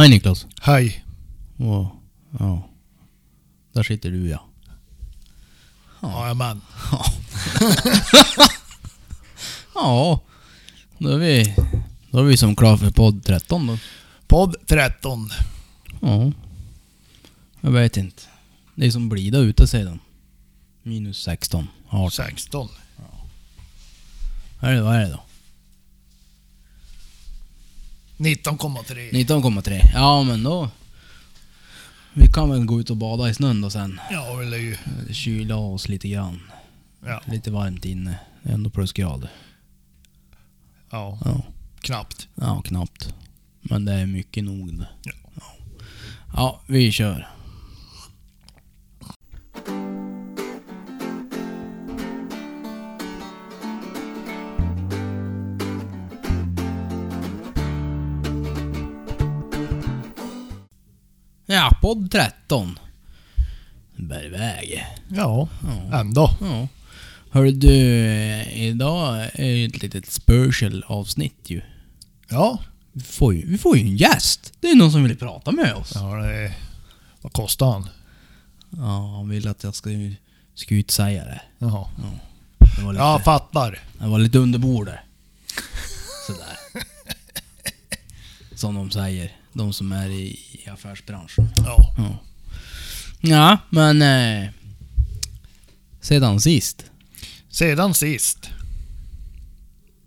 Hej Niklas. Hej. Åh, ja. Där sitter du ja. Jajamän. Ja. Då är vi, då är vi som klara för podd 13 då. Podd 13. Ja. Jag vet inte. Det är som blida ute sedan. Minus 16. 18. 16. Vad är det, vad är det då? 19,3. 19,3. Ja men då... Vi kan väl gå ut och bada i snön då sen. Ja, eller ju. Kyla oss lite grann. Ja. Lite varmt inne. Det är ändå plusgrader. ja, Ja. knappt. Ja, knappt. Men det är mycket nog det. Ja. Ja, ja vi kör. Podd 13. Bär iväg. Ja, Ja. ändå. Ja. Hörru du, idag är ett litet special avsnitt ju. Ja. Vi får ju, vi får ju en gäst. Det är någon som vill prata med oss. ja det är, vad kostar han? Ja, han vill att jag ska, ska ut säga det. Jaha. Det var lite, Jag fattar. det var lite under bordet. Sådär. Som de säger. De som är i, i affärsbranschen. Ja. Ja. Ja, men... Eh, sedan sist. Sedan sist.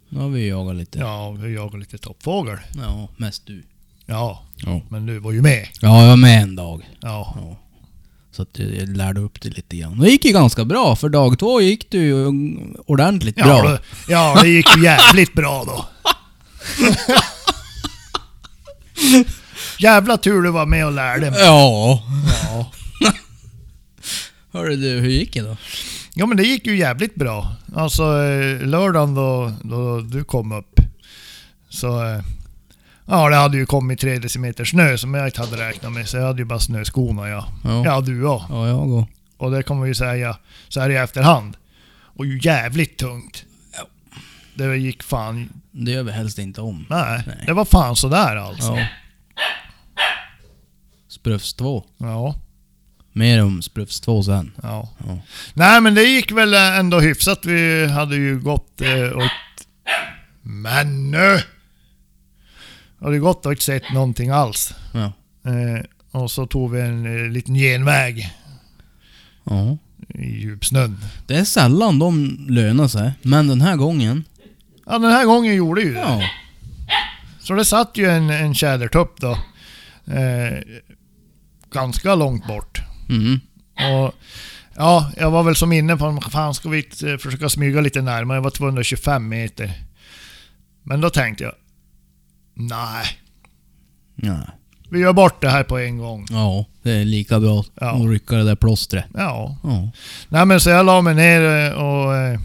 Nu har vi jagat lite. Ja, vi jagar lite toppfågel. Ja, mest du. Ja, Ja. men du var ju med. Ja, jag var med en dag. Ja. Ja. Så att jag lärde upp det lite grann. Det gick ju ganska bra, för dag två gick det ju ordentligt Ja, bra. det, ja, det gick ju jävligt bra då. Jävla tur du var med och lärde mig. Ja. Ja. Hörru du, hur gick det då? Ja men det gick ju jävligt bra. Alltså eh, lördagen då, då du kom upp. Så... eh, Ja det hade ju kommit 3 decimeter snö som jag inte hade räknat med. Så jag hade ju bara snöskorna ja. Ja. Ja du ja. Ja, jag går. Och det kan man ju säga så här i efterhand. Och ju jävligt tungt. Det gick fan... Det gör vi helst inte om. Nej, Nej. det var fan sådär alltså. Ja. Sprufs 2. Ja. Mer om Sprufs 2 sen. ja. Ja. Nej men det gick väl ändå hyfsat. Vi hade ju gått eh, och... Men nu! Hade gått och inte sett någonting alls. Ja. Eh, och så tog vi en eh, liten genväg ja. i djupsnön. Det är sällan de lönar sig, men den här gången... Ja den här gången gjorde ju det. Ja. Så det satt ju en, en tjädertupp då. Eh, ganska långt bort. Mm. Och ja, jag var väl som inne på fan ska vi eh, försöka smyga lite närmare? Jag var 225 meter. Men då tänkte jag, nej, Ja. vi gör bort det här på en gång. ja, det är lika bra Ja. att rycka det där plåstret. Ja. Ja. Nej men så jag la mig ner eh, och eh,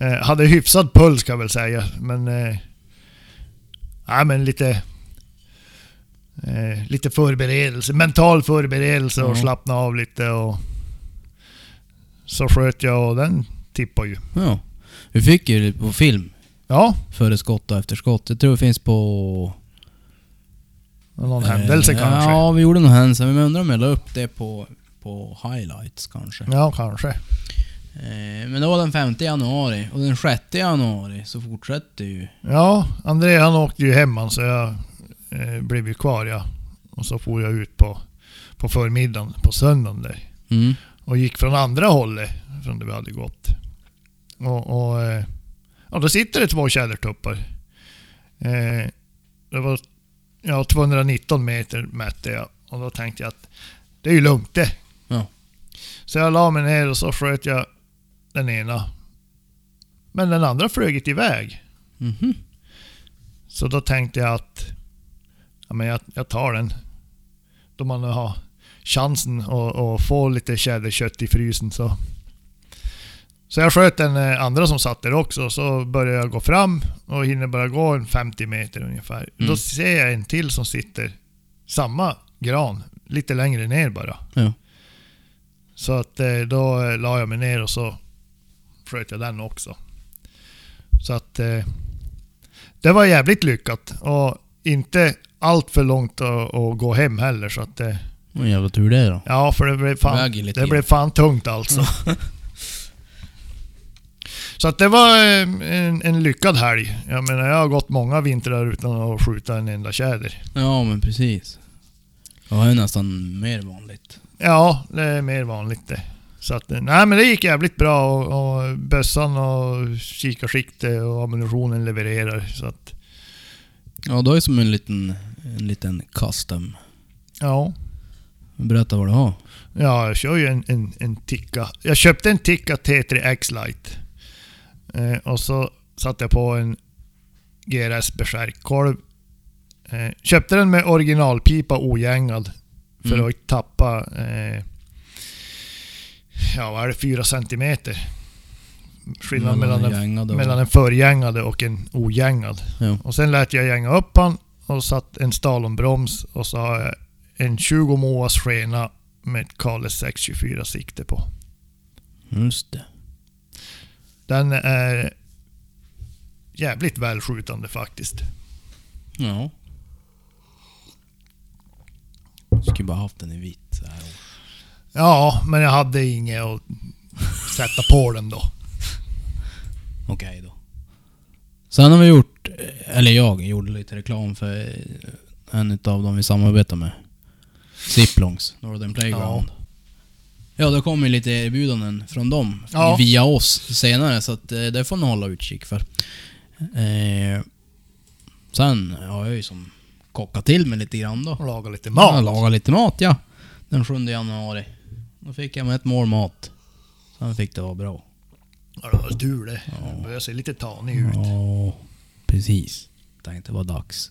eh, hade hyfsad puls kan jag väl säga. Men... Eh, nej men lite... Eh, lite förberedelse, mental förberedelse och Ja. slappna av lite och... Så sköt jag och den tippade ju. ja. Vi fick ju det på film, Ja, före skott och efter skott. Jag tror det finns på... någon händelse Eh, kanske. Ja, vi gjorde nog händelse. Men jag undrar om jag la upp det på, på highlights kanske. Ja, kanske. Eh, men det var den 5 januari och den 6 januari så fortsätter ju... Ja, André han åkte ju hem han, så jag eh, blev ju kvar ja. Och så for jag ut på, på förmiddagen på söndagen där. Mm. och gick från andra hållet från där vi hade gått. Och, och eh, ja, då sitter det två tjädertuppar. Eh, det var ja, 219 meter mätte jag och då tänkte jag att det är ju lugnt det. Ja. Så jag la mig ner och så sköt jag den ena. Men den andra flög iväg. Mhm. Så då tänkte jag att ja, men jag, jag tar den. Då man nu har chansen att, att få lite tjäderkött i frysen så. Så jag sköt den eh, andra som satt där också, så började jag gå fram och hinner bara gå en 50 meter ungefär. Mm. Då ser jag en till som sitter samma gran, lite längre ner bara. Ja. Så att eh, då eh, la jag mig ner och så sköt jag den också. Så att eh, det var jävligt lyckat och inte allt för långt att, att gå hem heller så att det... Vad jävla tur det då. Ja, för det blev fan, det blev fan tungt alltså. så att det var eh, en, en lyckad helg. Jag menar, jag har gått många vintrar utan att skjuta en enda tjäder. Ja, men precis. Det ju nästan mer vanligt. Ja, det är mer vanligt det. Så att, nej men det gick jävligt bra och, och bössan och kikarsikte och ammunitionen levererar. Så att, Ja, då är det som en liten, en liten custom. ja. Berätta vad du har. Ja, jag kör ju en, en, en Tikka. Jag köpte en Tikka T3 X-Lite. Eh, och så satte jag på en GRS Beskärkkolv. Eh, köpte den med originalpipa ogängad. För Mm. att tappa... Eh, ja, vad är det? 4 centimeter. Skillnad mellan, gängade och- mellan en förgängade och en ogängad. Ja. Och sen lät jag gänga upp han och satt en stalombroms och så har jag en 20 Moas skena med ett Kale 624 sikte på. Just det. Den är jävligt välskjutande faktiskt. Ja. Skulle bara haft den i vitt så här. Ja, men jag hade inget att sätta på den då. Okej då. Sen har vi gjort, eller jag gjorde lite reklam för en utav dem vi samarbetar med. Ziplongs, Northern Playground. Ja, det kommer lite erbjudanden från dem Ja. via oss senare, så att, eh, det får ni hålla utkik för. Eh, sen har jag ju som kockat till mig lite grann då. Och laga lite Ja, mat. laga lite mat ja. Den 7 januari. Då fick jag med ett mål mat. Sen fick det vara bra. Ja, det var du det. Ja. Börjar se lite tanig ut. Ja, precis. Tänkte det var dags.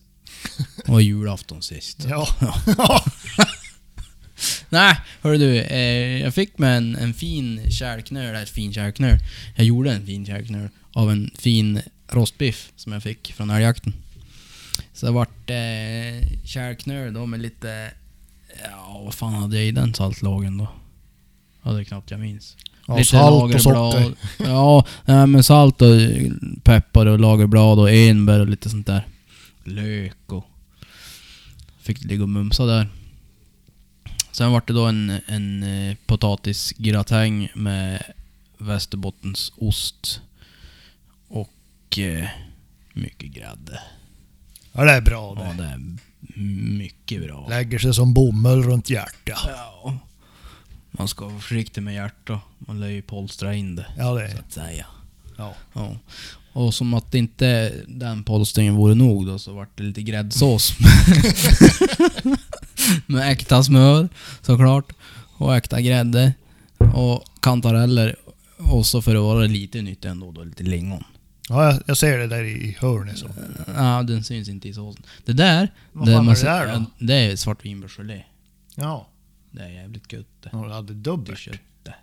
Det var julafton sist. Ja. Nej, hörru du. Eh, jag fick med en, en fin kärlknöl, eller fin kärlknöl. Jag gjorde en fin kärlknöl av en fin rostbiff som jag fick från älgjakten. Så det vart eh, kärlknöl då med lite... Ja, vad fan hade jag i den saltlågen då? Ja, det är knappt jag minns. ja salt och socker. Ja, nej, men salt och peppar och lagerblad och enbär och lite sånt där. Lök och... Fick ligga och mumsa där. Sen var det då en, en eh, potatisgratäng med Västerbottens ost. Och eh, mycket grädde. Ja, det är bra Ja, det. det är mycket bra. Lägger sig som bomull runt hjärtat. Ja. Man ska vara försiktig med hjärtat. Man lär ju polstra in det, Ja, det så är... att säga. Ja. Ja. Och som att inte den polstringen vore nog då så vart det lite gräddsås. med äkta smör såklart. Och äkta grädde. Och kantareller. Och så för att vara lite nytt ändå då lite lingon. Ja, jag, jag ser det där i hörnet så. Ja, den syns inte i såsen. Det där, Vad fan är det där då? det är svartvinbärsgelé. Ja. Det är jävligt gött det. Ja, du hade Det dubbelt. köttet.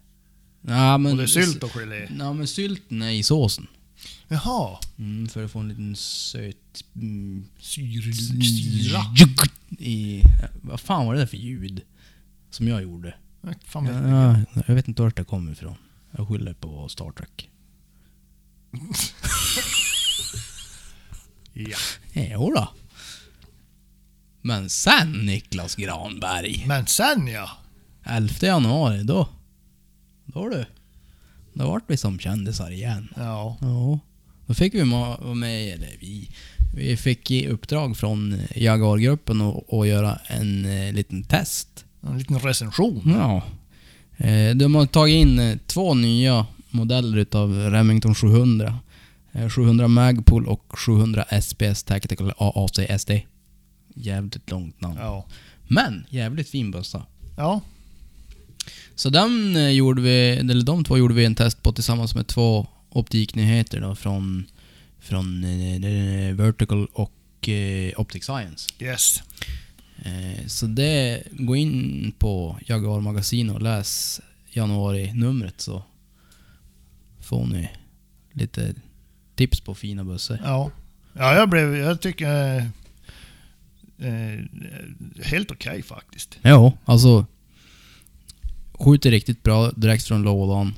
Ja men... Är sylt och gelé. Ja men sylten är i såsen. Jaha. Mm, för att få en liten söt... Mm, Syr, syra. I... Vad fan var det där för ljud? Som jag gjorde. Fan vet Ja, jag vet inte vart det kommer ifrån. Jag skyller på Star Trek. Ja. Jo då. Men sen Niklas Granberg. Men sen ja. 11 januari, då... Då du. Då vart vi som kändisar igen. Ja. Ja. Då fick vi vara med, eller vi, vi fick i uppdrag från Jaguar-gruppen att att göra en eh, liten test. En liten recension. Ja. Eh, de har tagit in eh, två nya modeller utav Remington 700. Eh, 700 Magpul och 700 SPS Tactical AAC SD. Jävligt långt namn. Ja. Men jävligt fin bössa. Ja. Så den eh, gjorde vi, eller de två gjorde vi en test på tillsammans med två optiknyheter då från, från eh, eh, Vertical och eh, Optic Science. Yes. Eh, så det, gå in på Jaguar Magasin och läs januari-numret så får ni lite tips på fina bössor. Ja. Ja, jag blev... Jag tycker... Eh, helt okej faktiskt. Ja, alltså skjuter riktigt bra direkt från lådan.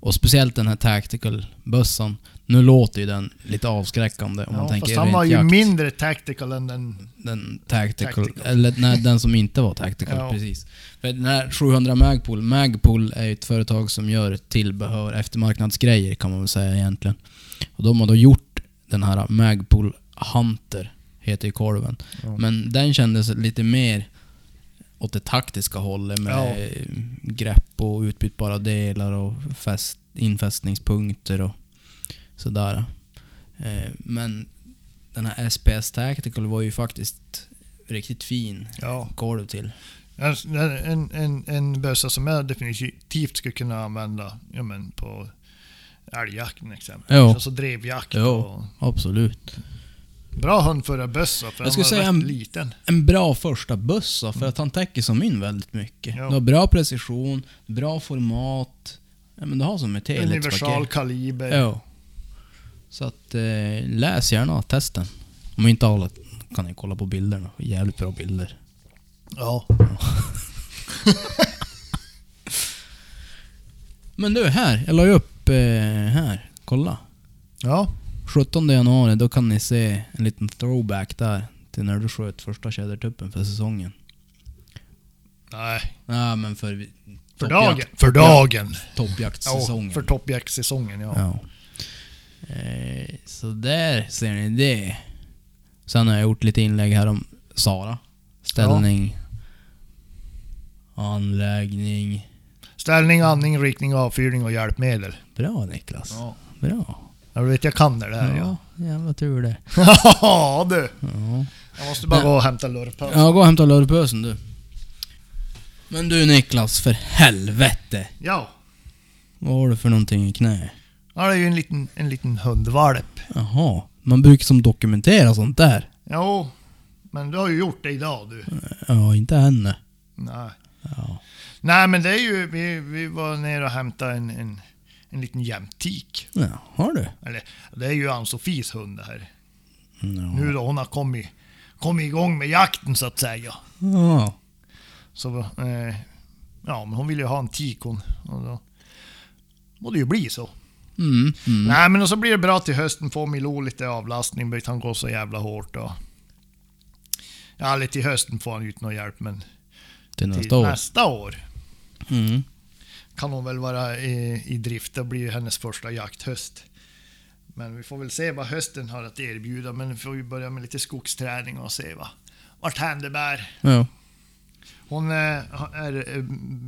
Och speciellt den här Tactical-bössan. Nu låter ju den lite avskräckande om man Ja, tänker fast han var ju jakt. mindre tactical än den... Den tactical, Tactical. eller nej, den som inte var tactical, Ja. precis. För den här 700 Magpul, Magpul är ett företag som gör tillbehör, eftermarknadsgrejer kan man väl säga egentligen. Och de har då gjort den här Magpul Hunter, heter ju korven. Ja. Men den kändes lite mer åt det taktiska hållet med Ja. grepp och utbytbara delar och fäst, infästningspunkter och sådär. Eh, Men den här SPS Tactical var ju faktiskt riktigt fin Ja. korv till. En, en, en, en bössa som jag definitivt skulle kunna använda ja, men på älgjakten exempelvis. Jo. Alltså drevjakt. Jo. Och Absolut. Bra hundförarbössa för Jag skulle säga en- liten. En bra första bössa för att han täcker som in väldigt mycket. Ja. Du har bra precision, bra format. Ja, men du har som ett Universal helhetspaket. kaliber. Ja. Så att eh, läs gärna testen. Om inte alla kan ni kolla på bilderna. Jävligt bra bilder. Ja. Men du, här. Jag la ju upp eh, här. Kolla. Ja. 17 januari, då kan ni se en liten throwback där. Till när du sköt första tjädertuppen för säsongen. Nej. Ja, men för... För dagen. För dagen. Ja, Toppjaktsäsongen. för toppjaktsäsongen ja. Ja. Eh, så där ser ni det. Sen har jag gjort lite inlägg här om Sara. Ställning. Anläggning. Ställning, andning, riktning, avfyrning och hjälpmedel. Bra Niklas. Ja. Bra. Ja, du vet jag kan det där ja. Jävla tur det. Ja du. Ja. Jag måste bara Nej. gå och hämta lurpös. ja, gå och hämta lurpösen du. Men du Niklas, för helvete. Ja. Vad har du för någonting i knä? Ja, det är ju en liten, en liten hundvalp. Jaha. Man brukar som dokumentera sånt där. Jo. Men du har ju gjort det idag du. Ja, inte henne. Nej. Ja. Nej men det är ju, vi, vi var nere och hämtade en, en, en liten jämtik. Ja, har du? Eller det är ju Ann-Sofies hund det här. Ja. Nu då hon har kommit, kommit igång med jakten så att säga. Ja. Så, eh, ja men hon vill ju ha en tik hon. Och då må det ju bli så. Mm, mm. Nej men och så blir det bra till hösten, får Milou lite avlastning, behöver han går så jävla hårt och... Ja, lite till hösten får han ut någon hjälp men Till till nästa år. nästa år Mm. Kan hon väl vara i, i drift. Det blir hennes första jakthöst. Men vi får väl se vad hösten har att erbjuda. Men vi får ju börja med lite skogsträning och se vad, vart hän det bär. Ja. Hon eh, är eh,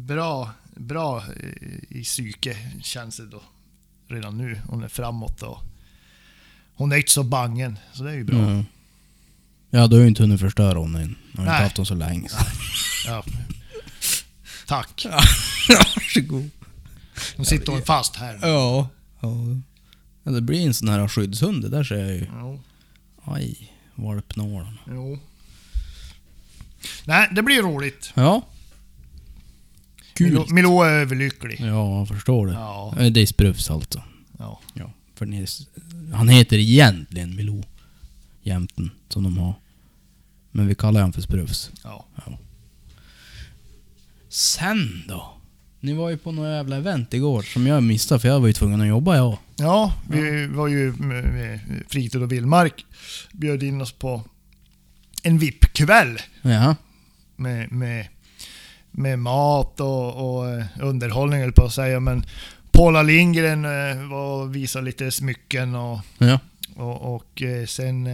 bra, bra eh, i psyke känns det då. Redan nu. Hon är framåt och hon är inte så bangen. Så det är ju bra. Ja. ja, du har ju inte hunnit förstöra hon än. Jag har inte Nej. haft hon så länge. så. Ja. Tack. Varsågod. Nu sitter hon fast här. Ja. ja. Ja, det blir en sån här skyddshund, det där ser jag ju. Jo. Aj, valpnålen. jo. Nej, det blir roligt. Ja. Kul. Milou är överlycklig. Ja, jag förstår det. Ja. Det är Sprufs alltså. ja. Ja. För ni, han heter egentligen Milou. Jämten, som de har. Men vi kallar han för Sprufs. ja. Sen då? Ni var ju på några jävla event igår som jag missade för jag var ju tvungen att jobba jag. Ja, vi var ju med, Fritid och Villmark. Bjöd in oss på en VIP-kväll Jaha. med, med, med mat och, och eh, underhållning höll på att säga. Men Paula Lindgren eh, var och visade lite smycken och, Ja. och, och eh, sen,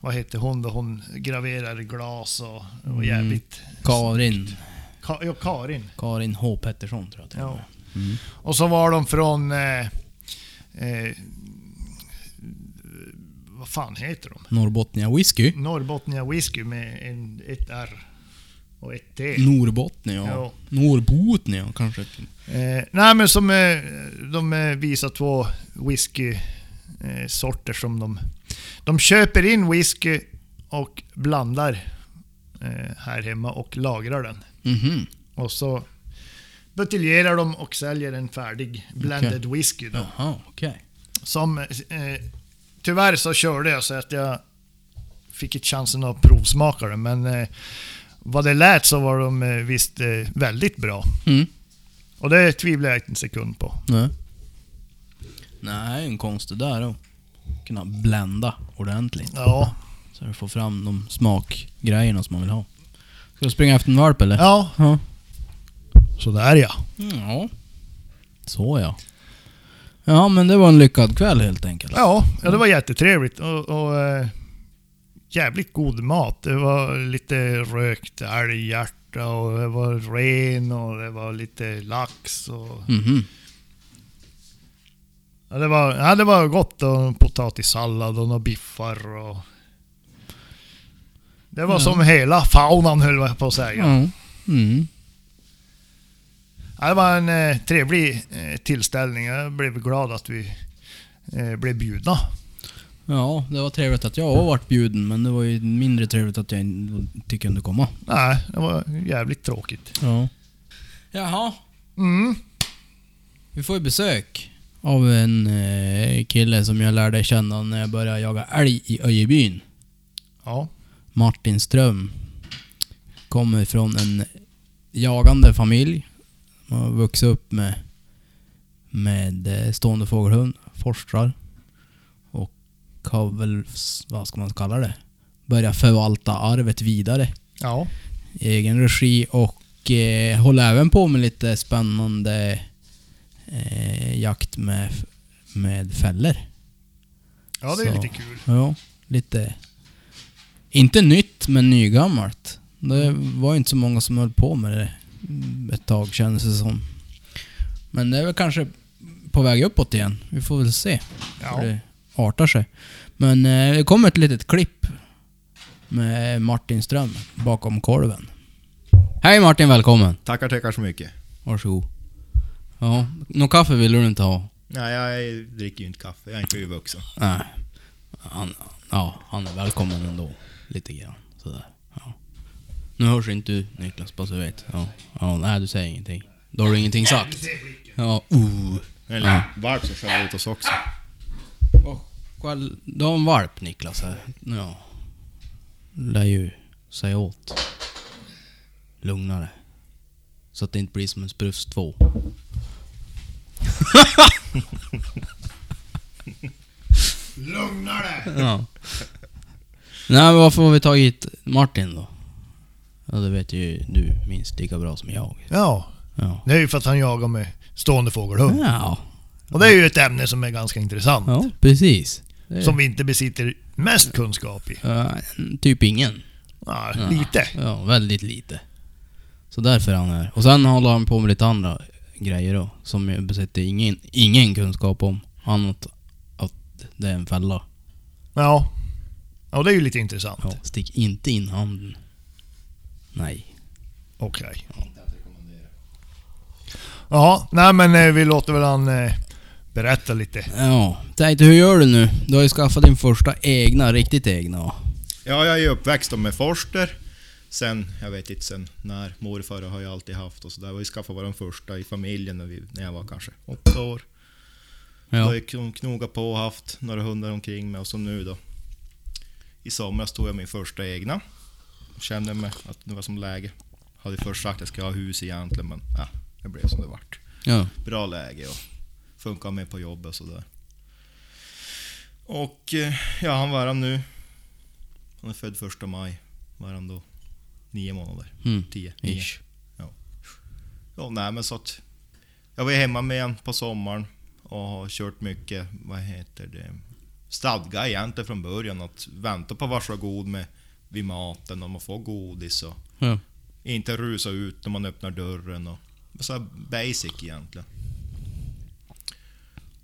vad heter hon då? Hon graverar glas och, och Mm. jävligt... Karin. Ka, ja, Karin. Karin H Pettersson tror jag till och Ja. Mm. Och så var de från... Eh, eh, vad fan heter de? Norrbottnia Whisky. Norrbottnia Whisky med en, ett R och ett T. Norrbottnia. Ja. Norrbotnia kanske. Eh, nej men som eh, de eh, visar två whisky eh, sorter som de... De köper in whisky och blandar eh, här hemma och lagrar den. Mhm. Och så buteljerar de och säljer en färdig blended whisky då. Jaha, okej. Som, eh, tyvärr så körde jag så att jag fick inte chansen att provsmaka den. Men eh, vad det lät så var de eh, visst eh, väldigt bra. Mm. Och det tvivlar jag inte en sekund på. Nej. Nej, en konst det där då. Kunna blända ordentligt. Ja, Så du får fram de smakgrejerna som man vill ha. Ska du springa efter en valp eller? ja Ja. så där ja. Ja. Så ja. Ja, men det var en lyckad kväll helt enkelt. Ja, ja det var jättetrevligt och, och eh, jävligt god mat. Det var lite rökt älghjärta och det var ren och det var lite lax och... Mhm. Ja, det var, ja, det var gott och potatissallad och några biffar och... Det var Ja. som hela faunan höll jag på att säga. Mm. Ja, det var en eh, trevlig eh, tillställning. Jag blev glad att vi eh, blev bjudna. Ja, det var trevligt att jag har varit bjuden, men det var ju mindre trevligt att jag inte kunde komma. Nej, det var jävligt tråkigt. Ja. Jaha. Mm. Vi får ju besök av en eh, kille som jag lärde känna när jag började jaga älg i Öjebyn. Ja. Martin Ström. Kommer från en jagande familj. Har vuxit upp med, med eh, stående fågelhund, forskar. Och har väl, vad ska man kalla det? Börjat förvalta arvet vidare Ja. i egen regi och eh, håller även på med lite spännande eh, jakt med, med fällor. Ja, det är Så. lite kul. Ja, lite... Inte nytt, men nygammalt. Det var ju inte så många som höll på med det ett tag kändes det som. Men det är väl kanske på väg uppåt igen. Vi får väl se Ja. hur det artar sig. Men eh, det kommer ett litet klipp med Martin Ström bakom kolven. Hej Martin, välkommen! Tackar, tackar så mycket. Varsågod. Ja, någon kaffe vill du inte ha? Nej, jag dricker ju inte kaffe. Jag är inte vuxen. Nej. Han, ja, han är välkommen ändå. Lite grann. Sådär. Ja. Nu hörs inte du Niklas, bara så du vet. Ja. Ja, nej, du säger ingenting. Då har du ingenting sagt. Ja, uh. Eller Ja. valp som skäller ut oss också. Du har en valp Niklas här. Ja. Lär ju säga åt. Lugnare. Så att det inte blir som en sprufs 2. Lugna dig! Ja. Nej men varför har vi tagit Martin då? Ja det vet ju du minst lika bra som jag. Ja, Ja. det är ju för att han jagar med stående fågelhund. Ja, Och det är ju ett ämne som är ganska intressant. ja precis. Det Som vi inte besitter mest kunskap i. Ja, typ ingen. Ja, Ja. lite. Ja, väldigt lite. Så därför är han här. Och sen håller han på med lite andra grejer då. Som jag besitter ingen, ingen kunskap om. Annat att det är en fälla. Ja. Ja, det är ju lite intressant. Ja, stick inte in handen. Nej. Okej. Ja, nej men eh, vi låter väl han eh, berätta lite. Ja, tänkte hur gör du nu? Du har ju skaffat din första egna, riktigt egna? Ja, jag är ju uppväxt med forster. Sen, jag vet inte sen när, morfar har jag alltid haft och sådär. Vi skaffade vår första i familjen när, vi, när jag var kanske åtta år. Då har Ja. jag kn- knogat på och haft några hundar omkring mig och så nu då. I somras tog jag min första egna. Kände mig att det var som läge. Hade först sagt att jag skulle ha hus egentligen men ja, det blev som det vart. Ja. bra läge och funkar med på jobbet och sådär. Och eh, ja, han var han nu. Han är född första maj. Var han då nio månader? Mm. Tio? Nio? Ish. Ja, nej men så att... Jag var hemma med en på sommaren och har kört mycket, vad heter det, stadga egentligen från början. Att vänta på att vara så god med vid maten och man får godis och Ja. inte rusa ut när man öppnar dörren och så basic egentligen.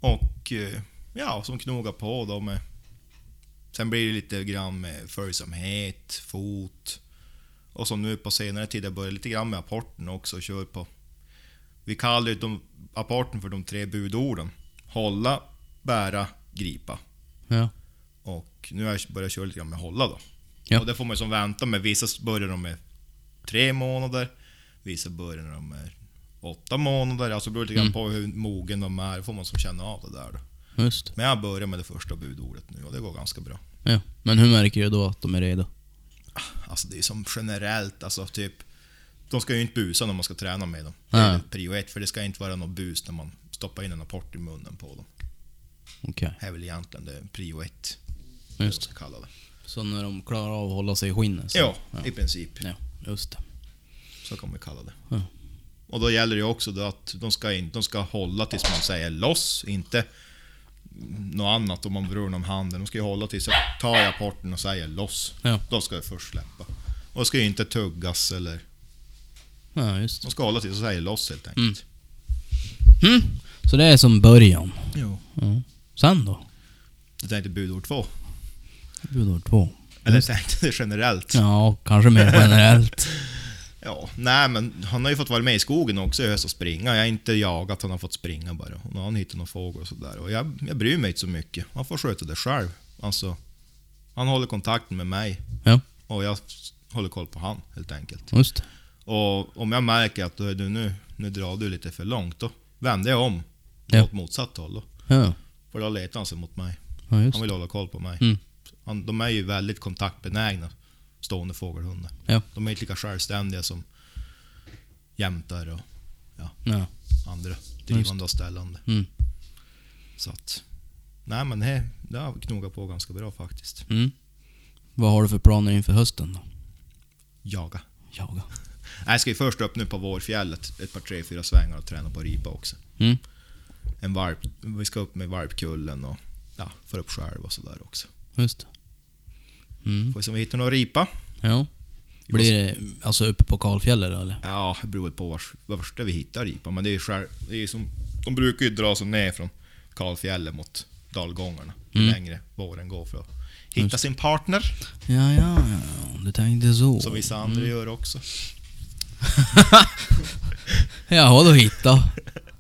Och eh, ja, som knogar på då med... Sen blir det lite grann med följsamhet, fot. Och så nu på senare tid jag börjat lite grann med apporten också och kör på... Vi kallar ju de, apporten för de tre budorden. Hålla, bära, gripa. Ja. Och nu har jag börjat köra lite grann med hålla då. Ja. Och det får man ju som vänta med. Vissa börjar de med tre månader, vissa börjar de med åtta månader. Alltså det beror lite grann Mm. på hur mogen de är, får man som känna av det där då. Just Men jag börjar med det första budordet nu och det går ganska bra. ja. Men hur märker du då att de är redo? Alltså det är som generellt, alltså typ... De ska ju inte busa när man ska träna med dem. Det är prio ett, för det ska inte vara något bus när man stoppar in en apport i munnen på dem. Okej, är väl egentligen det prio ett. just kalla det. Så när de klarar av att hålla sig i skinnet? Så. Ja, ja. i princip. Ja, just det. Så kan man kalla det. Ja. Och då gäller det också då att de ska, in, de ska hålla tills man säger loss, inte något annat om man berör dem handen. De ska ju hålla tills jag tar jag porten och säger loss. Ja. Då ska jag först släppa. Och det ska ju inte tuggas eller... Ja, just det. De ska hålla tills jag säger loss helt enkelt. Mm. Så det är som början. Jo. Ja. Sen då? Jag tänkte budord två. Budord två. Eller tänkte det generellt. Ja, kanske mer generellt. Ja, nej men han har ju fått vara med i skogen också i höst och springa. Jag har inte jagat, han har fått springa bara. Och nu har han hittat någon fågel och sådär. Och jag, jag bryr mig inte så mycket. Han får sköta det själv. Alltså, han håller kontakten med mig. Ja. Och jag håller koll på han, helt enkelt. Just det. Och om jag märker att du, nu, nu drar du lite för långt, då vänder jag om Ja. åt motsatt håll. Då. Ja, För då letar han sig mot mig. ja Han vill hålla koll på mig. Mm. Han, de är ju väldigt kontaktbenägna, stående fågelhundar. Ja. De är inte lika självständiga som jämtar och Ja. andra drivande och ställande. Mm. Så att, nej men det, det har knogat på ganska bra faktiskt. Mm. Vad har du för planer inför hösten då? Jaga. Jaga. Jag ska ju först upp nu på vårfjället ett par tre, fyra svängar och träna på ripa också. Mm. En varp, vi ska upp med varpkullen och ja, få upp själv och sådär också. Just. Mm. Får vi se om vi hittar någon ripa. Ja. Blir det alltså uppe på kalfjället eller? Ja, det beror på vars, vars vi hittar ripa. Men det är själv, det är som, de brukar ju dra sig ner från kalfjället mot dalgångarna. Mm. längre våren går för att hitta sin partner. Ja, ja, ja. Du tänkte så. Som vissa andra gör också. Jaha, då hitta.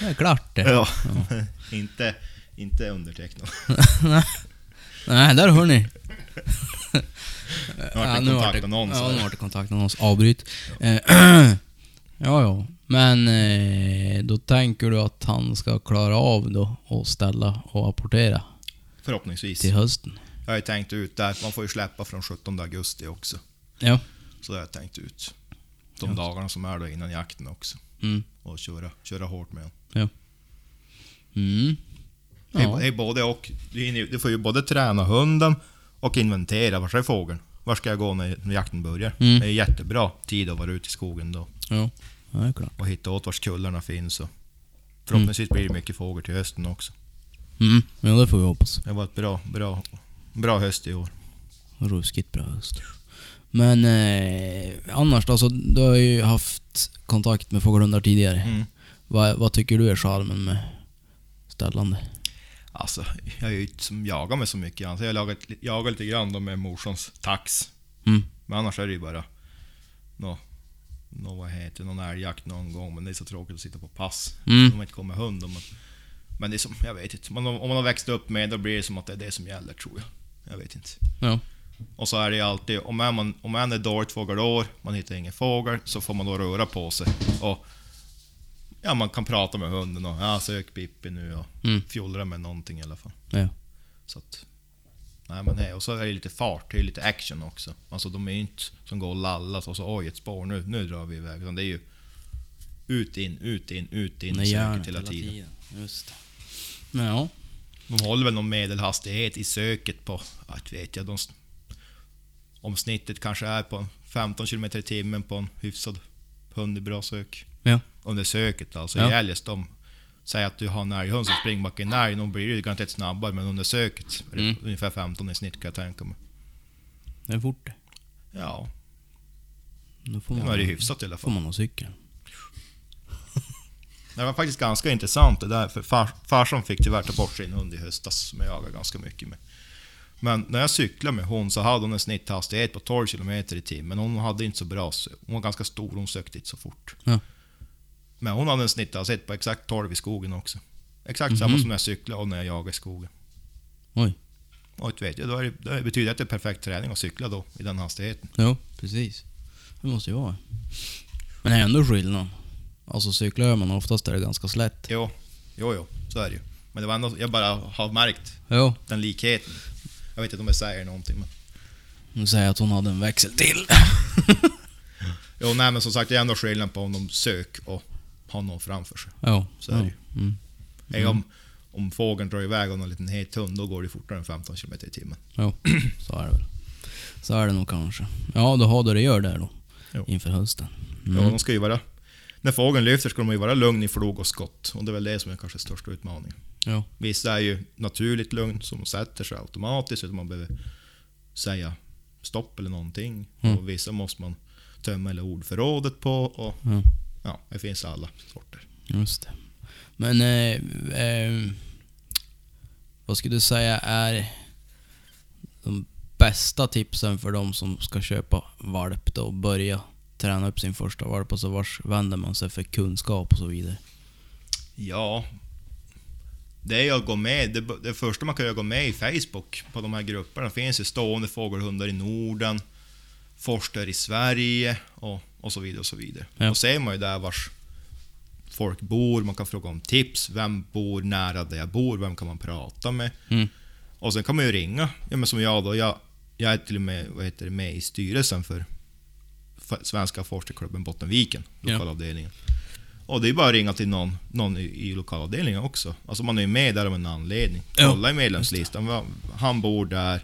Det är klart det. Ja. inte, inte undertecknat. Nej, där hör ni. Nu vart det kontaktannons Ja, nu vart det kontaktannons. Avbryt. Eh, ja, ja. Men eh, då tänker du att han ska klara av då och ställa och apportera Förhoppningsvis. till hösten? Jag har ju tänkt ut där, man får ju släppa från 17 augusti också. Ja. Så det har jag tänkt ut. De Ja. dagarna som är då innan jakten också. Mm. Och köra, köra hårt med dem. Mm. Det är, Ja. det är både och. Du får ju både träna hunden och inventera. Var är fågeln? Var ska jag gå när när jakten börjar? Mm. Det är jättebra tid att vara ute i skogen då. Ja. Ja, det är klart. Och hitta åt vars kullarna finns. Och förhoppningsvis blir det mycket fågel till hösten också. Mm. Ja, det får vi hoppas. Det var ett bra, bra, bra höst i år. Ruskigt bra höst. Men eh, annars då, så du har ju haft kontakt med fågelhundar tidigare. Mm. Vad, vad tycker du är charmen med ställande? Alltså, jag är ju inte som jagar med så mycket. Alltså, jag jagar, jagar lite grann då med morsans tax. Mm. Men annars är det ju bara nå, nå, vad heter någon älgjakt någon gång. Men det är så tråkigt att sitta på pass. Mm. Om man inte kommer med hund. Men, men det är som, jag vet inte. Man, om man har växt upp med då blir det som att det är det som gäller tror jag. Jag vet inte. Ja. Och så är det ju alltid, om man, om man är dåligt fågelår, man hittar ingen fågel, så får man då röra på sig. Och ja, man kan prata med hunden och ja, sök Pippi nu och Mm. fjollra med någonting i alla fall. Ja. Så att, nej men nej, och så är det lite fart, det är lite action också. Alltså de är ju inte som går och lallas och så oj ett spår, nu, nu drar vi iväg. Utan det är ju ut, in, ut, in, ut, in, Nej, söket hela tiden. Just det. Ja. De håller väl någon medelhastighet i söket på, att vet jag, de, om snittet kanske är på 15 km i timmen på en hyfsad hund i bra sök. Ja. Under söket alltså. Ja. Älgest de Säg att du har en älghund som springer bak en älg, då blir ju garanterat snabbare, men under söket är det Mm. ungefär 15 i snitt kan jag tänka mig. Det är fort det. Ja, Då får det man, är det hyfsat i alla får fall. man ha cykeln. Det var faktiskt ganska intressant det där, för far, farsan fick tyvärr ta bort sin hund i höstas, som jag jagar ganska mycket med. Men när jag cyklade med hon så hade hon en snitthastighet på 12 km i timmen. Hon hade inte så bra Hon var ganska stor, hon sökte inte så fort. Ja. Men hon hade en snitthastighet på exakt 12 i skogen också. Exakt samma Mhm. som när jag cyklade och när jag jagade i skogen. Oj. Och det vet då är det, det betyder att det är perfekt träning att cykla då, i den hastigheten. Jo, precis. Det måste ju vara. Men det är ändå skillnad. Alltså cyklar man oftast är det ganska slätt. Jo, jo, jo, så är det ju. Men det var ändå, jag bara har märkt Jo. den likheten. Jag vet inte om jag säger någonting men... Nu säger att hon hade en växel till. Jo, nej men som sagt, det är ändå skillnad på om de sök och har någon framför sig. Jo. Så är det ju. Mm. Mm. Om, om fågeln drar iväg av någon liten het hund, då går det fortare än 15 km i timmen. Jo, så är det väl. Så är det nog kanske. Ja, då har du det gör där då. Jo. Inför hösten. Ja, Mm. de ska ju vara... När fågeln lyfter ska de ju vara lugn i flog och skott. Och det är väl det som är kanske största utmaningen. Ja. Vissa är ju naturligt lugn, som sätter sig automatiskt utan man behöver säga stopp eller någonting. Mm. Och vissa måste man tömma eller ordförrådet på. Och Ja. Ja, det finns alla sorter. Just det. Men eh, eh, vad skulle du säga är de bästa tipsen för de som ska köpa valp då och börja träna upp sin första valp och så vars vänder man sig för kunskap och så vidare? Ja, det är ju att gå med. Det, det första man kan göra är att gå med i Facebook på de här grupperna. Det finns ju stående fågelhundar i Norden, Forster i Sverige och, och så vidare. och så vidare. Ja. Då ser man ju där vars folk bor, man kan fråga om tips. Vem bor nära där jag bor? Vem kan man prata med? Mm. Och sen kan man ju ringa. Ja, men som jag då, jag, jag är till och med, vad heter det, med i styrelsen för Svenska Forskarklubben Bottenviken, Ja. lokalavdelningen. Och det är bara att ringa till någon, någon i, i lokalavdelningen också. Alltså man är ju med där av en anledning. Ja. Kolla i medlemslistan, han bor där,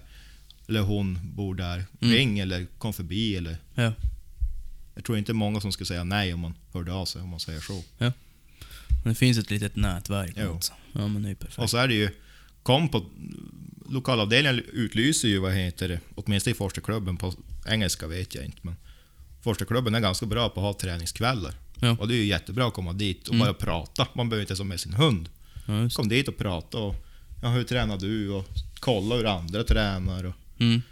eller hon bor där. Mm. Ring eller kom förbi eller... Ja. Jag tror inte många som skulle säga nej om man hörde av sig, om man säger så. Men det finns ett litet nätverk Jo. alltså. Ja men det är perfekt. Och så är det ju, kom på... Lokalavdelningen utlyser ju, vad heter det, åtminstone i Forskarklubben, på engelska vet jag inte, men Forskarklubben är ganska bra på att ha träningskvällar. Ja. Och det är ju jättebra att komma dit och Mm. bara prata. Man behöver inte ha med sin hund. Ja. Kom dit och prata och ja, hur tränar du? Och kolla hur andra tränar och Mm.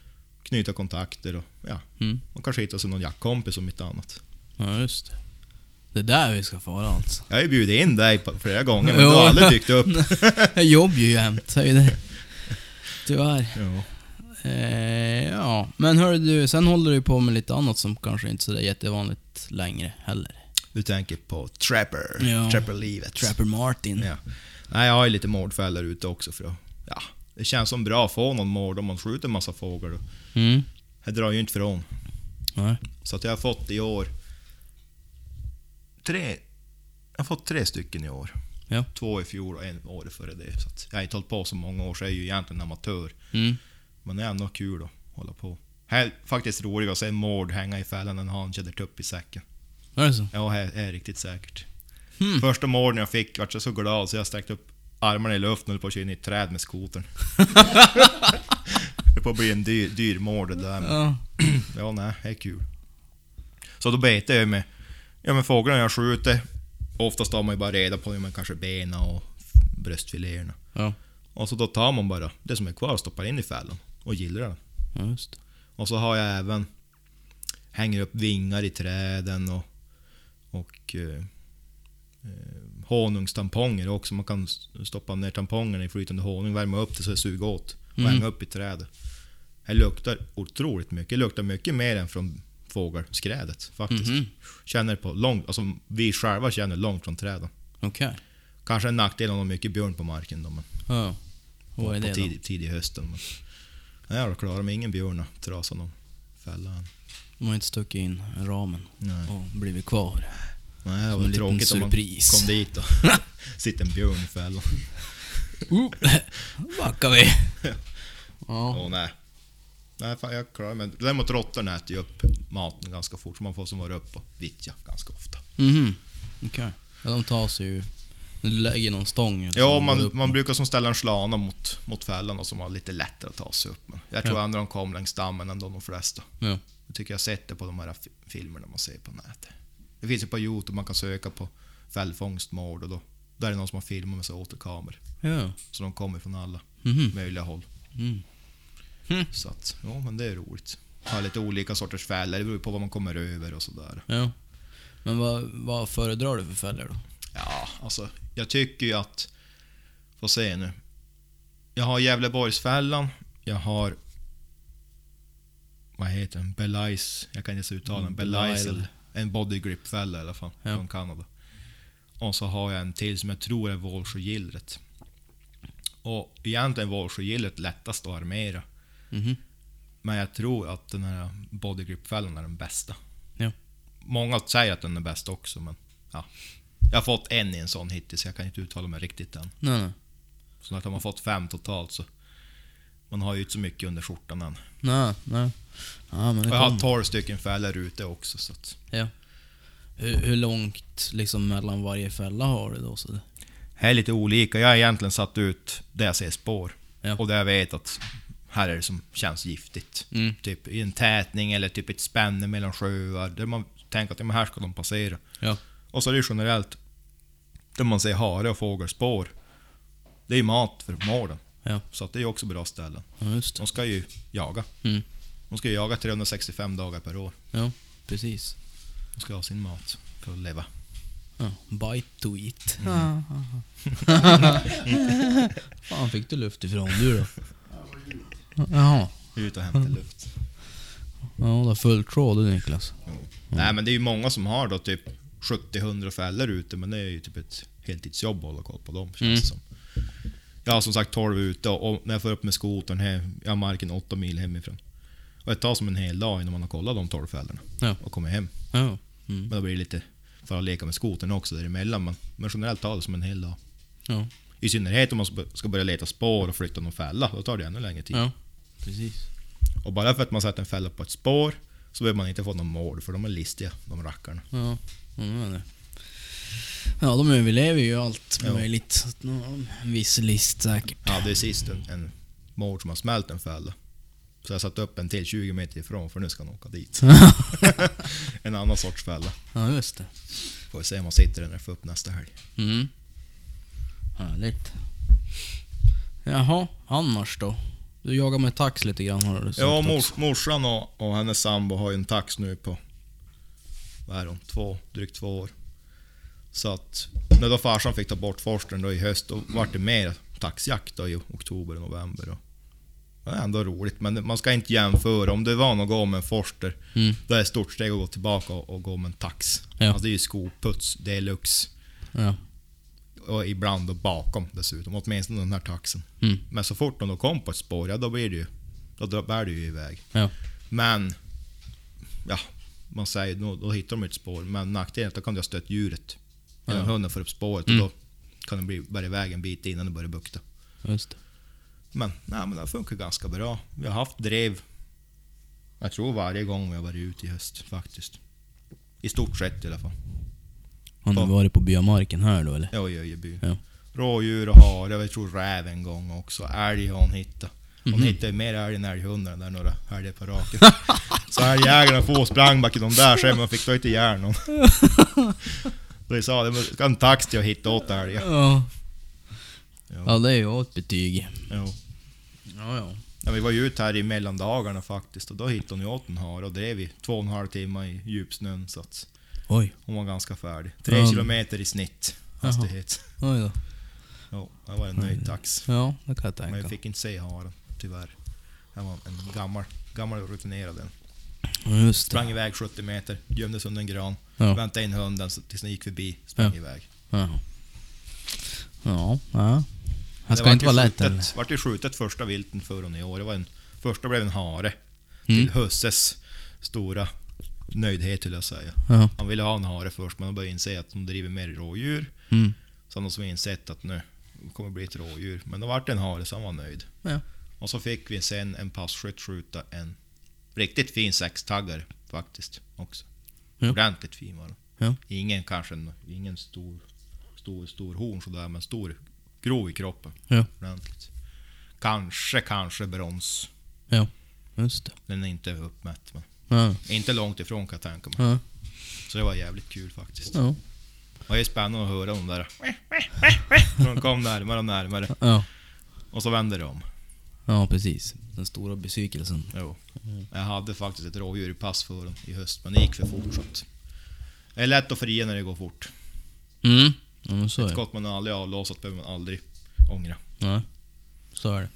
Knyta kontakter och ja, Mm. man kanske hittar sig någon jaktkompis om inte annat. Ja just det. Det är där vi ska fara alltså. Jag har ju bjudit in dig flera gånger men du har aldrig dykt upp. Jag jobbar ju jämt. Tyvärr. Ja. Eh, ja, men hör du, sen håller du på med lite annat som kanske inte är så där jättevanligt längre heller. Du tänker på Trapper, Ja. Trapper-livet. Trapper Martin. Ja. Nej, jag har ju lite mårdfällor ute också för att, ja, det känns som bra att få någon mård om man skjuter en massa fåglar. Mm. Jag drar ju inte från. Nej. Så att jag har fått i år... Tre... Jag har fått tre stycken i år. Ja. Två i fjol och en året före det. Så att jag har inte hållit på så många år, så jag är ju egentligen amatör. Mm. Men det är ändå kul att hålla på. Här, faktiskt roligare att se mård hänga i fällan än att ha en tjädertupp i säcken. Är det så? Ja, det är riktigt säkert. Hmm. Första mården jag fick vart jag så glad så jag sträckte upp armarna i luften och höll på att köra in i ett träd med skotern. det får bli en dyr, dyr mård det där. Men, Ja. ja, nej, det är kul. Så då betar jag med, ja, med fåglarna jag skjuter. Oftast har man ju bara reda på men kanske benen och bröstfiléerna. Ja. Och så då tar man bara det som är kvar och stoppar in i fällan och gillrar den. Ja, just. Och så har jag även hänger upp vingar i träden och, och eh, eh, honungstamponger också. Man kan stoppa ner tampongerna i flytande honung, värma upp det så det suger åt och Mm. hänga upp i trädet. Det luktar otroligt mycket. Det luktar mycket mer än från fågelskrädet faktiskt. Mhm. Känner på långt, alltså vi själva känner långt från träden. Okej. Kanske en nackdel om det är mycket björn på marken då, men på, Vad är på det då? tid, tidig hösten. Men, nej, jag klarar mig ingen björn att trasa någon fälla än. De har inte stuckit in ramen Nej. och blivit kvar. Nej, det Som var en liten tråkigt om man surpris. kom dit och sitter en björn i fällan. Uh, backar vi. Ja. Åh nej. Nej, fan, jag klarar mig. Däremot råttorna äter ju upp maten ganska fort, så man får som vara uppe och vittja ganska ofta. Mhm. Okej. Ja, de tar sig ju... Du lägger någon stång så Ja, de går man, upp. man brukar som ställa en slana mot, mot fällan och som har lite lättare att ta sig upp. Men jag tror Ja. andra de kom längs dammen än de flesta. Ja. Jag tycker jag sett det på de här fi- filmerna man ser på nätet. Det finns ju på Youtube, man kan söka på fällfångstmord och då, där är det någon som har filmat med så återkameror. Ja. Så de kommer från alla Mhm. möjliga håll. Mm. Så att, ja men det är roligt. Ha lite olika sorters fällor, det beror på vad man kommer över och sådär. Ja. Men vad, vad föredrar du för fällor då? Ja, alltså jag tycker ju att... Får se nu. Jag har Gävleborgsfällan, jag har... Vad heter den? Belize. Jag kan inte ens uttala den. Mm, Belize. En body grip fälla i alla fall. Ja. Från Kanada. Och så har jag en till som jag tror är Volsjögillret. Och egentligen är Volsjögillret lättast att armera. Mhm. Men jag tror att den här body grip-fällan är den bästa. Ja. Många säger att den är bäst också, men ja. Jag har fått en i en sån hittills, jag kan inte uttala mig riktigt än. Nej, nej. Så har man fått fem totalt så... Man har ju inte så mycket under skjortan än. Nej, nej. Ja, men jag har. 12 stycken fällor ute också så att... Ja. Hur, hur långt liksom mellan varje fälla har du då? Så det, Här är lite olika. Jag har egentligen satt ut där jag ser spår. Ja. Och där jag vet att här är det som känns giftigt. mm. Typ i en tätning eller typ ett spänne mellan sjöar. Där man tänker att ja, men här ska de passera. Ja. Och så är det generellt där man ser hare och fågelspår. Det är ju mat för mården. Ja. Så det är också bra ställen. ja. De ska ju jaga. Mm. De ska ju jaga 365 dagar per år. Ja, precis. De ska ha sin mat för att leva. Ja. Bite to eat. Fan fick du luft ifrån du då? Jaha. Ut och hämta luft. Ja, du har full tråd du Niklas. Nej men det är ju många som har då typ 70-100 fällor ute, men det är ju typ ett heltidsjobb att hålla koll på dem, känns Mm. det som. Jag har som sagt 12 ute och och när jag får upp med skotern här, jag har marken 8 mil hemifrån. Och det tar som en hel dag innan man har kollat de 12 fällorna Ja. och kommer hem. Ja. Mm. Men då blir det lite för att leka med skotern också däremellan, men, men generellt tar det som en hel dag. Ja. I synnerhet om man ska- börja leta spår och flytta någon fälla, då tar det ännu längre tid. Ja. Precis. Och bara för att man sätter en fälla på ett spår, så behöver man inte få någon mål, för de är listiga, de rackarna. Ja, de är det. Ja, de överlever ju allt Ja. möjligt. En viss list säkert. Ja, det är sist en, en mård som har smält en fälla. Så jag satt upp en till 20 meter ifrån, för nu ska han åka dit. en annan sorts fälla. Ja, just det. Får vi se om han sitter den när jag får upp nästa helg. Mm. Härligt. Jaha, annars då? Du jagar med tax lite grann har du sagt Ja, mors, morsan och, och hennes sambo har ju en tax nu på, vad är hon, två, drygt två år. Så att, när då farsan fick ta bort forsten då i höst, då vart det mer taxjakt då i oktober och november. Och det är ändå roligt, men man ska inte jämföra. Om du är van att gå med en forster, Mm. då är det ett stort steg att gå tillbaka och, och gå med en tax. Ja. Alltså det är ju skoputs, deluxe. Ja. Och ibland då bakom dessutom, åtminstone den här taxen. Mm. Men så fort de då kom på ett spår, ja då blir det ju... Då bär det ju iväg. Ja. Men... Ja, man säger då, då hittar de ett spår. Men nackdelen är att då kan du ha stött djuret. Innan Ja. hunden får upp spåret Mm. och då kan det bli, bära iväg en bit innan det börjar bukta. Just det. Men, nej, men det funkar ganska bra. Vi har haft drev, jag tror varje gång vi har varit ute i höst faktiskt. I stort sett i alla fall. Har ni varit på byamarken här då eller? Ja, i Öjeby. Ja. Rådjur och hare, jag tror räv en gång också. Älg har hon hittat. Hon Mhm. hittade mer älg än älghundar där några helger på raken. så älgjägarna får sprang bak i de där sen, men fick då inte ihjäl någon. Så sa, det ska en tax till att hitta åt älgar. Ja. Ja. Ja, det är ju ett betyg. Jo. Ja, ja. Ja, vi var ju ute här i mellandagarna faktiskt och då hittade hon ju åt en hare och drev i två och en halv timme i djupsnön så att Oj. hon var ganska färdig. Tre Ja. kilometer i snitt hastighet. Oj då. Ja, det var en nöjd tax. Ja, det kan jag Men tänka. jag fick inte se haren, tyvärr. Det var en gammal, gammal rutinerad en. Just det. Sprang iväg 70 meter, gömdes under en gran, Ja. väntade in hunden så- tills den gick förbi, sprang Ja. iväg. Ja. Ja, ja. Det ska inte vara lätt eller? vart ju skjutet första vilten för hon i år. Det var en, första blev en hare. Mm. Till husses stora nöjdhet vill jag säga. Ja. Han ville ha en hare först men han började inse att de driver mer rådjur. Mm. Så han har som insett att nu kommer det bli ett rådjur. Men då vart det en hare så han var nöjd. Ja. Och så fick vi sen en passkytt skjuta en riktigt fin sextaggare faktiskt också. Ja. Ordentligt fin var den. Ja. Ingen kanske, en- ingen stor, stor, stor horn sådär, men stor, grov i kroppen. Ja. Ordentligt. Kanske, kanske brons. Ja. Just det. Den är inte uppmätt, men Ja. inte långt ifrån kan jag tänka mig. Ja. Så det var jävligt kul faktiskt. Ja. Det var ju spännande att höra de där. De kom närmare och närmare. Ja. Och så vände de om. Ja, precis. Den stora besvikelsen. Jo. Jag hade faktiskt ett rådjur i pass för dem i höst, men det gick för fort så att... Det är lätt att fria när det går fort. Mm. Ja, men så är Ett det. skott man aldrig avlossat behöver man aldrig ångra. Nej. Så är det.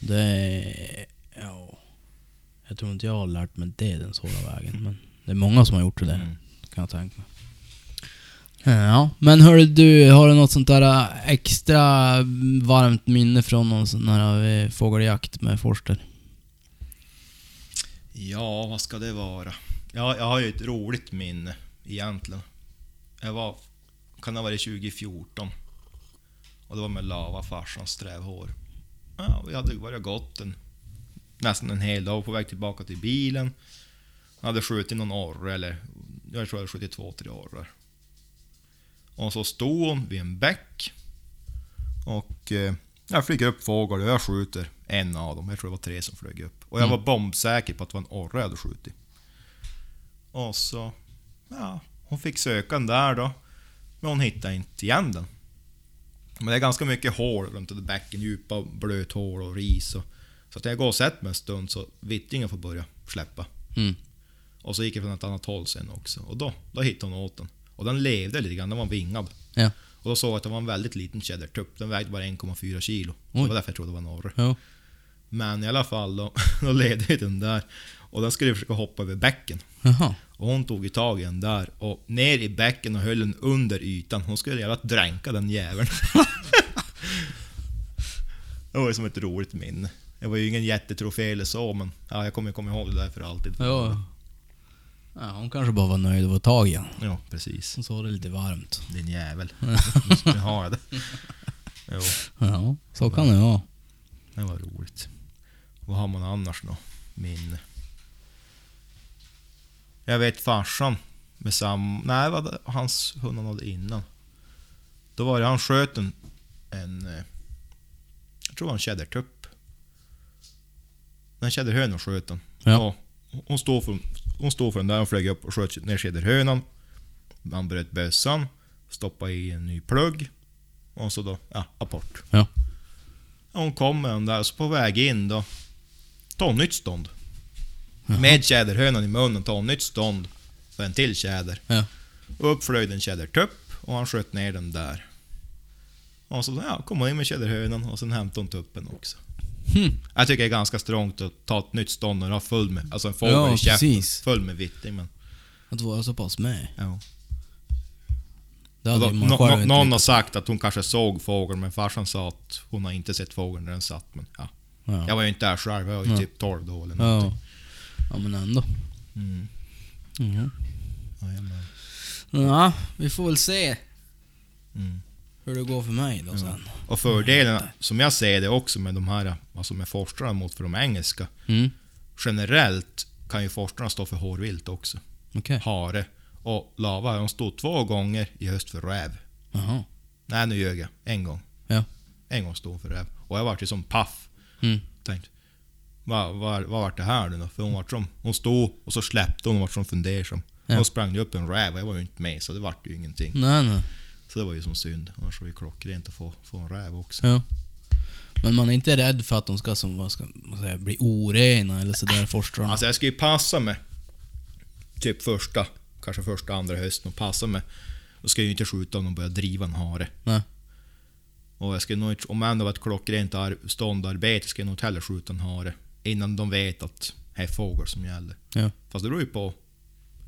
Det är... Ja... Jag tror inte jag har lärt mig det den svåra vägen, men det är många som har gjort det där. Mm. Kan jag tänka mig. Ja, men hörru du, har du något sånt där äh, extra varmt minne från någon sån här äh, fågeljakt med Forster? Ja, vad ska det vara? Ja, jag har ju ett roligt minne egentligen. Jag var... Kan ha varit 2014? Och det var med lava, farsans strävhår. Ja, vi hade varit gått en, nästan en hel dag på väg tillbaka till bilen. Jag hade skjutit någon orre, eller jag tror jag hade skjutit två, tre orrar. Och så stod hon vid en bäck. Och eh, jag flyger upp fågel och jag skjuter en av dem. Jag tror det var tre som flög upp. Och jag Mm. var bombsäker på att det var en orre jag hade skjutit. Och så... Ja, hon fick söka den där då. Men hon hittade inte igen den. Men det är ganska mycket hål runt bäcken. Djupa blöthål och ris. Och, så att jag går och sett mig en stund så vittringen får börja släppa. Mm. Och så gick jag från ett annat håll sen också. Och då, då hittade hon åt den. Och den levde lite grann, den var vingad. Ja. Och då såg jag att det var en väldigt liten tjädertupp. Den vägde bara 1,4 kilo. Så det var därför jag trodde det var en orre. Ja. Men i alla fall då, då levde den där. Och den skulle försöka hoppa över bäcken. Jaha. Och hon tog i tag i den där och ner i bäcken och höll den under ytan. Hon skulle jävla dränka den jäveln. det var ju som ett roligt minne. Det var ju ingen jättetrofé eller så, men ja, jag kommer komma ihåg det där för alltid. Ja. ja. Hon kanske bara var nöjd att få tag i den. Ja, precis. Så var det lite varmt. Din jävel. Nu ska ni ha det. Jo, Ja, så kan det vara. det var roligt. Vad har man annars då? Minne. Jag vet farsan med sam... Nej, vad hans hund han hade innan. Då var det, han sköt en... en eh, jag tror det var en tjädertupp. En tjäderhöna sköt han. Ja. Och hon stod för, hon stod för den där, hon flög upp och sköt ner tjäderhönan. Han bröt bössan, stoppade i en ny plugg. Och så då, ja, apport. Ja. Hon kom med den där, så på väg in då, ta nytt stånd. Med tjäderhönan i munnen, ta ett nytt stånd för en till tjäder. Ja. Och upp flög en tjädertupp och han sköt ner den där. Och så ja, kom hon in med tjäderhönan och sen hämtade hon tuppen också. Hm. Jag tycker det är ganska strångt att ta ett nytt stånd och ha full med, alltså en fågel Ja, i käften, precis. full med vitting men... Att vara så pass med. Ja. Då, någon har sagt att hon kanske såg fågeln, men farsan sa att hon har inte sett fågeln när den satt. Men ja. Ja. Jag var ju inte där själv, jag var ju Ja. typ 12 då eller någonting. ja, men ändå. Mm. Jajamän. Ja, vi får väl se Mm. hur det går för mig då Ja. sen. Och fördelen, som jag ser det också med de här, alltså med forskarna mot för de engelska. Mm. Generellt kan ju forskarna stå för hårvilt också. Okej. Hare. Och lava, de stod två gånger i höst för räv. Jaha. Nej, nu ljög jag. En gång. Ja. En gång stod hon för räv. Och jag vart ju som paff. Mm. Tänkte, vad, vad, vad vart det här nu då? För hon vart som, hon stod och så släppte hon och vart som fundersam. Ja. Hon sprang upp en räv och jag var ju inte med så det vart ju ingenting. Nej, nej. Så det var ju som synd. Annars var det ju klockrent att få, få en räv också. Ja. Men man är inte rädd för att de ska, som, vad ska man säga, bli orena eller sådär, forskarna? Alltså jag ska ju passa mig. Typ första, kanske första, andra hösten och passa mig. Då ska jag ju inte skjuta om de börjar driva en hare. Nej. Och jag ska nog inte, om ändå var ett klockrent ar- ståndarbete, ska jag nog inte heller skjuta en hare. Innan de vet att det är fågel som gäller. Ja. Fast det beror ju på.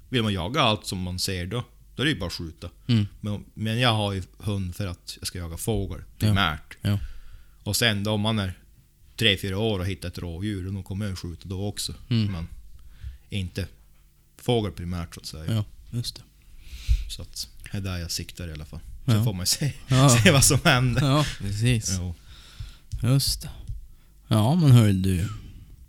Vill man jaga allt som man ser då, då är det ju bara att skjuta. Mm. Men, men jag har ju hund för att jag ska jaga fågel primärt. Ja. Och sen då om man är 3-4 år och hittar ett rådjur, då kommer jag skjuta då också. Mm. Men inte fågel primärt så att säga. Ja, just det. Så att det är där jag siktar i alla fall. Sen Ja. får man se, Ja. se vad som händer. Ja, precis. Jo. Just det. Ja, men hör du.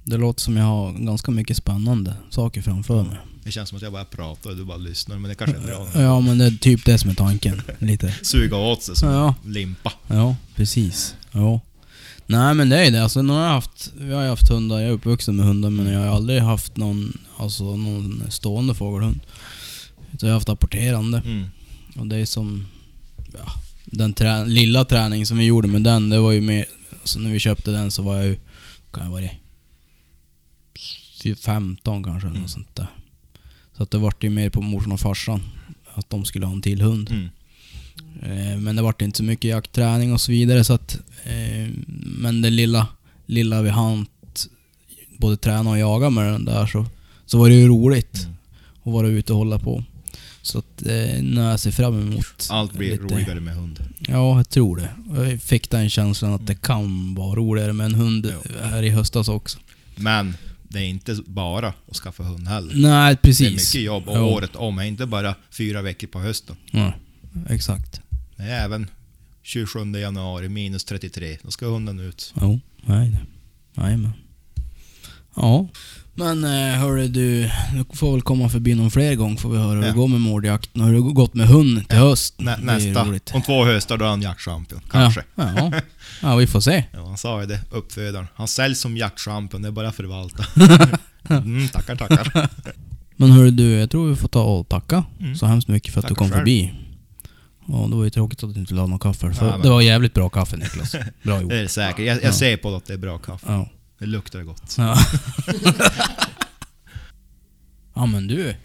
Det låter som jag har ganska mycket spännande saker framför mig. Det känns som att jag bara pratar och du bara lyssnar, men det kanske är bra. Ja, men det är typ det som är tanken. Lite. Suga åt sig som Ja. limpa. Ja, precis. Ja. Nej men det är det. Alltså, nu har jag haft, vi har haft hundar, jag är uppvuxen med hundar men jag har aldrig haft någon, alltså, någon stående fågelhund. Utan jag har haft apporterande. Mm. Och det är som, ja, den trä, lilla träning som vi gjorde med den, det var ju mer, alltså när vi köpte den så var jag ju, kan jag vara det? Typ 15 kanske Mm. något sånt där. Så att det vart ju mer på morsan och farsan. Att de skulle ha en till hund. Mm. Eh, Men det vart inte så mycket jaktträning och så vidare så att... Eh, men det lilla, lilla vi hann både träna och jaga med den där så, så var det ju roligt Mm. att vara ute och hålla på. Så att eh, nu jag ser fram emot Allt blir lite- roligare med hund. Ja, jag tror det. Jag fick den känslan att det kan vara roligare med en hund Ja. här i höstas också. Men det är inte bara att skaffa hund heller. Nej, Det precis. är mycket jobb och Jo. året om, inte bara fyra veckor på hösten. Ja, exakt. Det är även 27 januari, minus 33. Då ska hunden ut. Jo, nej det. Jajamän. Ja. Men eh, hörru du, du får väl komma förbi någon fler gång får vi höra hur Ja. det går med mårdjakten och hur det gått med hund till höst. Nä, Det nästa. roligt. Om två höstar då är han jaktchampion. Kanske. Ja, ja. ja, vi får se. Ja, han sa ju det, uppfödaren. Han säljs som jaktchampion, det är bara att förvalta. Mm, tackar, tackar. Men hörru du, jag tror vi får ta och tacka Mm. så hemskt mycket för att Tack du kom själv. förbi. Ja, det var ju tråkigt att du inte la någon kaffe. För Ja, men- Det var jävligt bra kaffe Niklas. Bra gjort. Det är säkert. Jag, jag Ja. ser på det att det är bra kaffe. Det luktar gott. Ja. ja men du,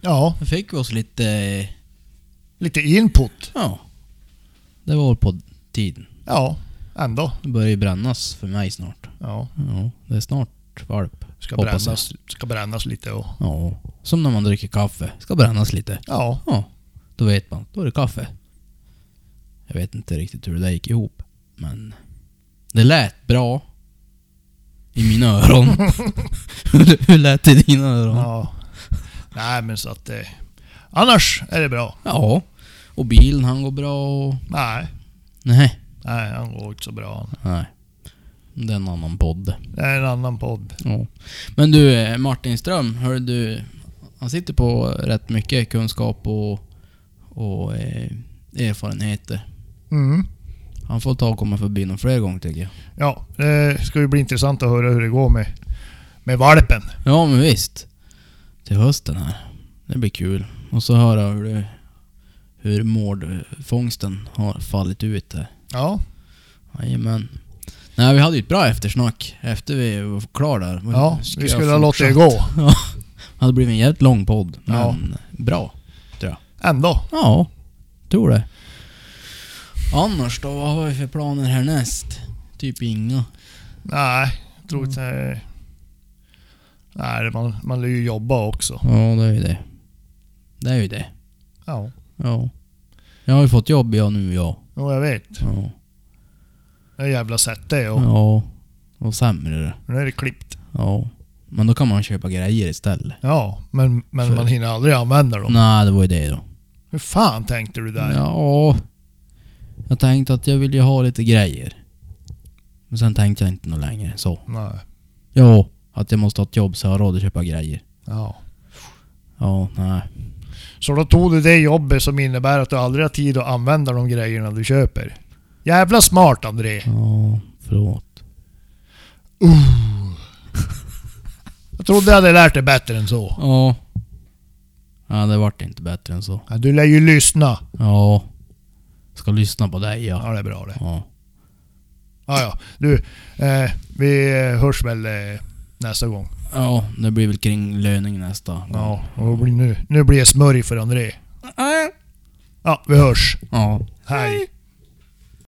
Ja, nu fick vi oss lite... lite input. Ja. Det var på tiden. Ja, ändå. Det börjar ju brännas för mig snart. Ja, Ja, det är snart valp. ska Hoppas brännas, ska brännas lite och... Ja. Som när man dricker kaffe. Ska brännas lite. Ja, Ja. Då vet man. Då är det kaffe. Jag vet inte riktigt hur det där gick ihop. Men... Det lät bra. I mina öron. hur, hur lät det i dina öron? ja. Nej men så att... Eh, annars är det bra. Ja. Och bilen han går bra och... Nej, Nej. nej han går inte så bra. Nej. Det är en annan podd. Det är en annan podd. Ja. Men du, eh, Martin Ström, hör du... Han sitter på rätt mycket kunskap och, och eh, erfarenheter. Mm. Han får ta och komma förbi någon fler gånger tycker jag. Ja, det ska ju bli intressant att höra hur det går med, med valpen. Ja, men visst. Till hösten här. Det blir kul. Och så höra hur det, hur mårdfångsten har fallit ut här. Ja, Jajamän. Nej, vi hade ju ett bra eftersnack efter vi var klar där. ja Ska vi jag skulle ha låtit det gå. Det hade blivit en jävligt lång podd, men Ja. bra. Ändå. Ja, tror det. Annars då, vad har vi för planer härnäst? Typ inga. Nej, jag tror inte... Nej, man, man lär ju jobba också. Ja, det är ju det. Det är ju det. Ja, Ja. Jag har ju fått jobb jag nu, ja. jo, jag vet. Ja. Det är jävla sätt det och Ja. Och sämre det. nu är det klippt. Ja. Men då kan man köpa grejer istället. Ja, men, men För- man hinner aldrig använda dem. Nej, det var ju det då. Hur fan tänkte du där? Ja. Jag tänkte att jag ville ju ha lite grejer. Men sen tänkte jag inte något längre så. Nej. Ja, att jag måste ha ett jobb så jag har råd att köpa grejer. Ja. Ja, nej. Så då tog du det jobbet som innebär att du aldrig har tid att använda de grejerna du köper. Jävla smart André. Ja, förlåt. Jag trodde jag hade lärt dig bättre än så. Ja. Ja, det vart inte bättre än så. Ja, Du lär ju lyssna. Ja. Ska lyssna på dig ja. Ja, det är bra det. Ja. Ja, ja. Du, eh, vi hörs väl eh, nästa gång. Ja, det blir väl kring löning nästa gång. Ja, och då blir nu, nu blir det smörj för André. Ja, vi hörs. Ja. Hej.